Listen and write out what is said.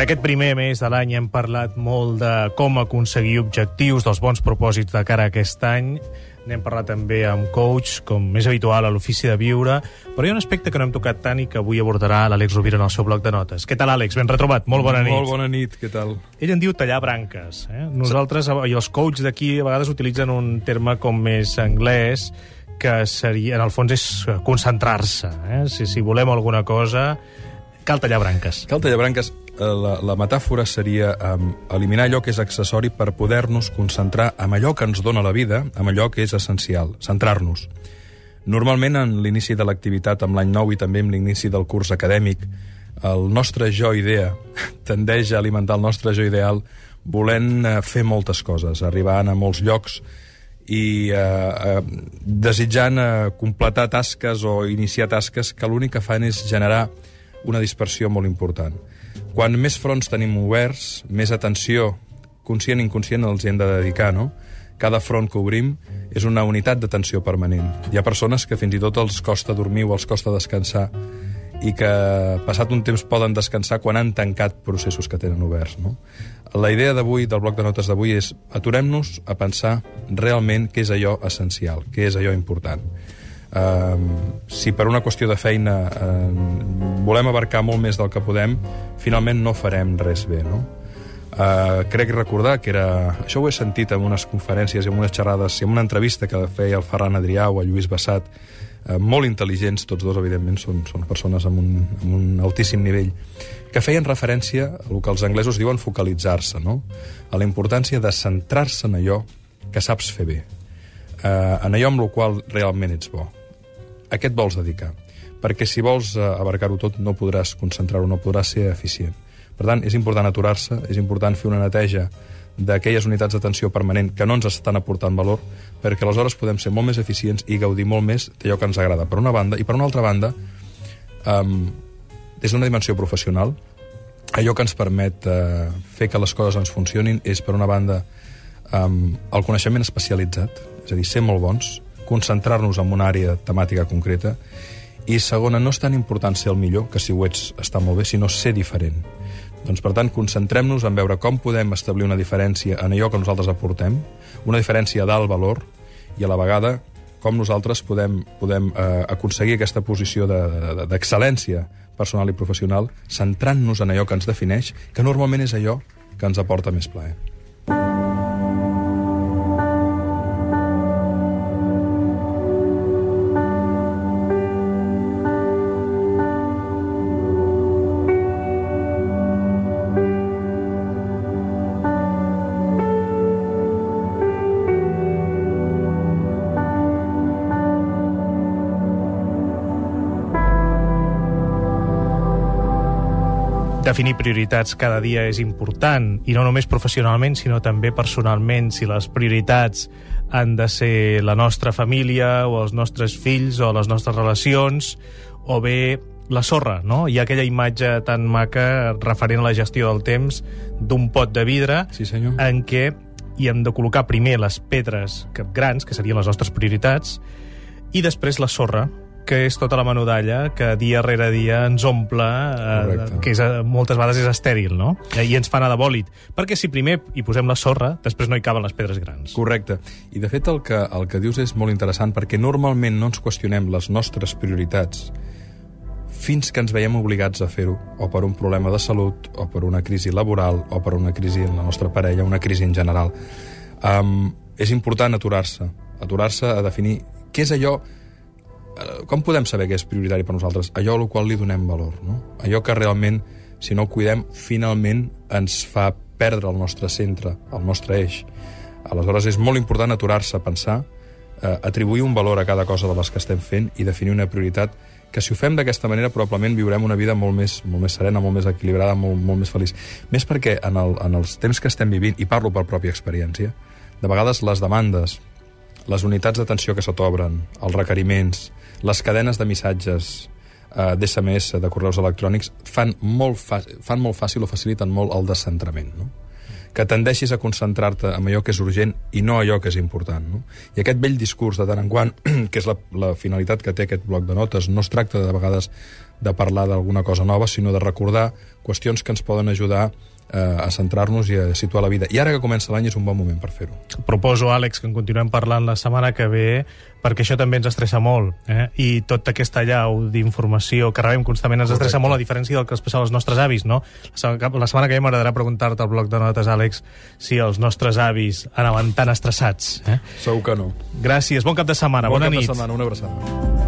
En aquest primer mes de l'any hem parlat molt de com aconseguir objectius, dels bons propòsits de cara a aquest any. N'hem parlat també amb coach, com més habitual a l'ofici de viure, però hi ha un aspecte que no hem tocat tant i que avui abordarà l'Àlex Rovira en el seu bloc de notes. Què tal, Àlex? Ben retrobat. Molt bona nit. Molt bona nit, què tal? Ell en diu tallar branques. Eh? Nosaltres, i els coachs d'aquí, a vegades utilitzen un terme com més anglès, que seria, en el fons és concentrar-se. Eh? Si, si volem alguna cosa, cal tallar branques. Cal tallar branques. Eh, la, la metàfora seria um, eliminar allò que és accessori per poder-nos concentrar en allò que ens dona la vida, en allò que és essencial, centrar-nos. Normalment, en l'inici de l'activitat, amb l'any nou i també amb l'inici del curs acadèmic, el nostre jo-idea tendeix a alimentar el nostre jo ideal volent eh, fer moltes coses, arribant a molts llocs i eh, eh, desitjant eh, completar tasques o iniciar tasques que l'únic que fan és generar una dispersió molt important. Quan més fronts tenim oberts, més atenció, conscient i inconscient, els hi hem de dedicar, no? Cada front que obrim és una unitat d'atenció permanent. Hi ha persones que fins i tot els costa dormir o els costa descansar i que passat un temps poden descansar quan han tancat processos que tenen oberts. No? La idea d'avui, del bloc de notes d'avui, és aturem-nos a pensar realment què és allò essencial, què és allò important. Uh, si per una qüestió de feina uh, volem abarcar molt més del que podem, finalment no farem res bé, no? Uh, crec recordar que era... Això ho he sentit en unes conferències i en unes xerrades en una entrevista que feia el Ferran Adrià o el Lluís Bassat, uh, molt intel·ligents, tots dos, evidentment, són, són persones amb un, amb un altíssim nivell, que feien referència a el que els anglesos diuen focalitzar-se, no? a la importància de centrar-se en allò que saps fer bé, uh, en allò amb el qual realment ets bo a què et vols dedicar? Perquè si vols eh, abarcar-ho tot no podràs concentrar-ho, no podràs ser eficient. Per tant, és important aturar-se, és important fer una neteja d'aquelles unitats d'atenció permanent que no ens estan aportant valor, perquè aleshores podem ser molt més eficients i gaudir molt més d'allò que ens agrada, per una banda, i per una altra banda, um, des d'una dimensió professional, allò que ens permet uh, fer que les coses ens funcionin és, per una banda, um, el coneixement especialitzat, és a dir, ser molt bons, concentrar-nos en una àrea temàtica concreta, i segona, no és tan important ser el millor, que si ho ets està molt bé, sinó ser diferent. Doncs, per tant, concentrem-nos en veure com podem establir una diferència en allò que nosaltres aportem, una diferència d'alt valor, i a la vegada com nosaltres podem, podem eh, aconseguir aquesta posició d'excel·lència de, de, personal i professional centrant-nos en allò que ens defineix, que normalment és allò que ens aporta més plaer. Definir prioritats cada dia és important, i no només professionalment, sinó també personalment, si les prioritats han de ser la nostra família, o els nostres fills, o les nostres relacions, o bé la sorra, no? Hi ha aquella imatge tan maca referent a la gestió del temps d'un pot de vidre sí, senyor. en què hi hem de col·locar primer les pedres grans, que serien les nostres prioritats, i després la sorra, que és tota la menudalla que dia rere dia ens omple, eh, que és, eh, moltes vegades és estèril, no? I ens fa anar de bòlit. Perquè si primer hi posem la sorra, després no hi caben les pedres grans. Correcte. I de fet el que, el que dius és molt interessant perquè normalment no ens qüestionem les nostres prioritats fins que ens veiem obligats a fer-ho, o per un problema de salut, o per una crisi laboral, o per una crisi en la nostra parella, una crisi en general. Um, és important aturar-se, aturar-se a definir què és allò Eh, com podem saber què és prioritari per nosaltres? Allò al qual li donem valor, no? Allò que realment, si no ho cuidem, finalment ens fa perdre el nostre centre, el nostre eix. Aleshores, és molt important aturar-se a pensar, eh, atribuir un valor a cada cosa de les que estem fent i definir una prioritat que si ho fem d'aquesta manera probablement viurem una vida molt més, molt més serena, molt més equilibrada, molt, molt més feliç. Més perquè en, el, en els temps que estem vivint, i parlo per pròpia experiència, de vegades les demandes, les unitats d'atenció que se t'obren, els requeriments, les cadenes de missatges eh, d'SMS, de correus electrònics, fan molt, fan molt fàcil o faciliten molt el descentrament. No? que tendeixis a concentrar-te en allò que és urgent i no allò que és important. No? I aquest vell discurs de tant en quant, que és la, la finalitat que té aquest bloc de notes, no es tracta de vegades de parlar d'alguna cosa nova, sinó de recordar qüestions que ens poden ajudar eh, a centrar-nos i a situar la vida. I ara que comença l'any és un bon moment per fer-ho. Proposo, Àlex, que en continuem parlant la setmana que ve, perquè això també ens estressa molt, eh? i tota aquesta llau d'informació que rebem constantment ens estressa molt, a diferència del que es passa als nostres avis, no? La setmana que ve m'agradarà preguntar-te al bloc de notes, Àlex, si els nostres avis anaven tan estressats. Eh? Segur que no. Gràcies, bon cap de setmana, bon bona cap nit. De setmana, una abraçada.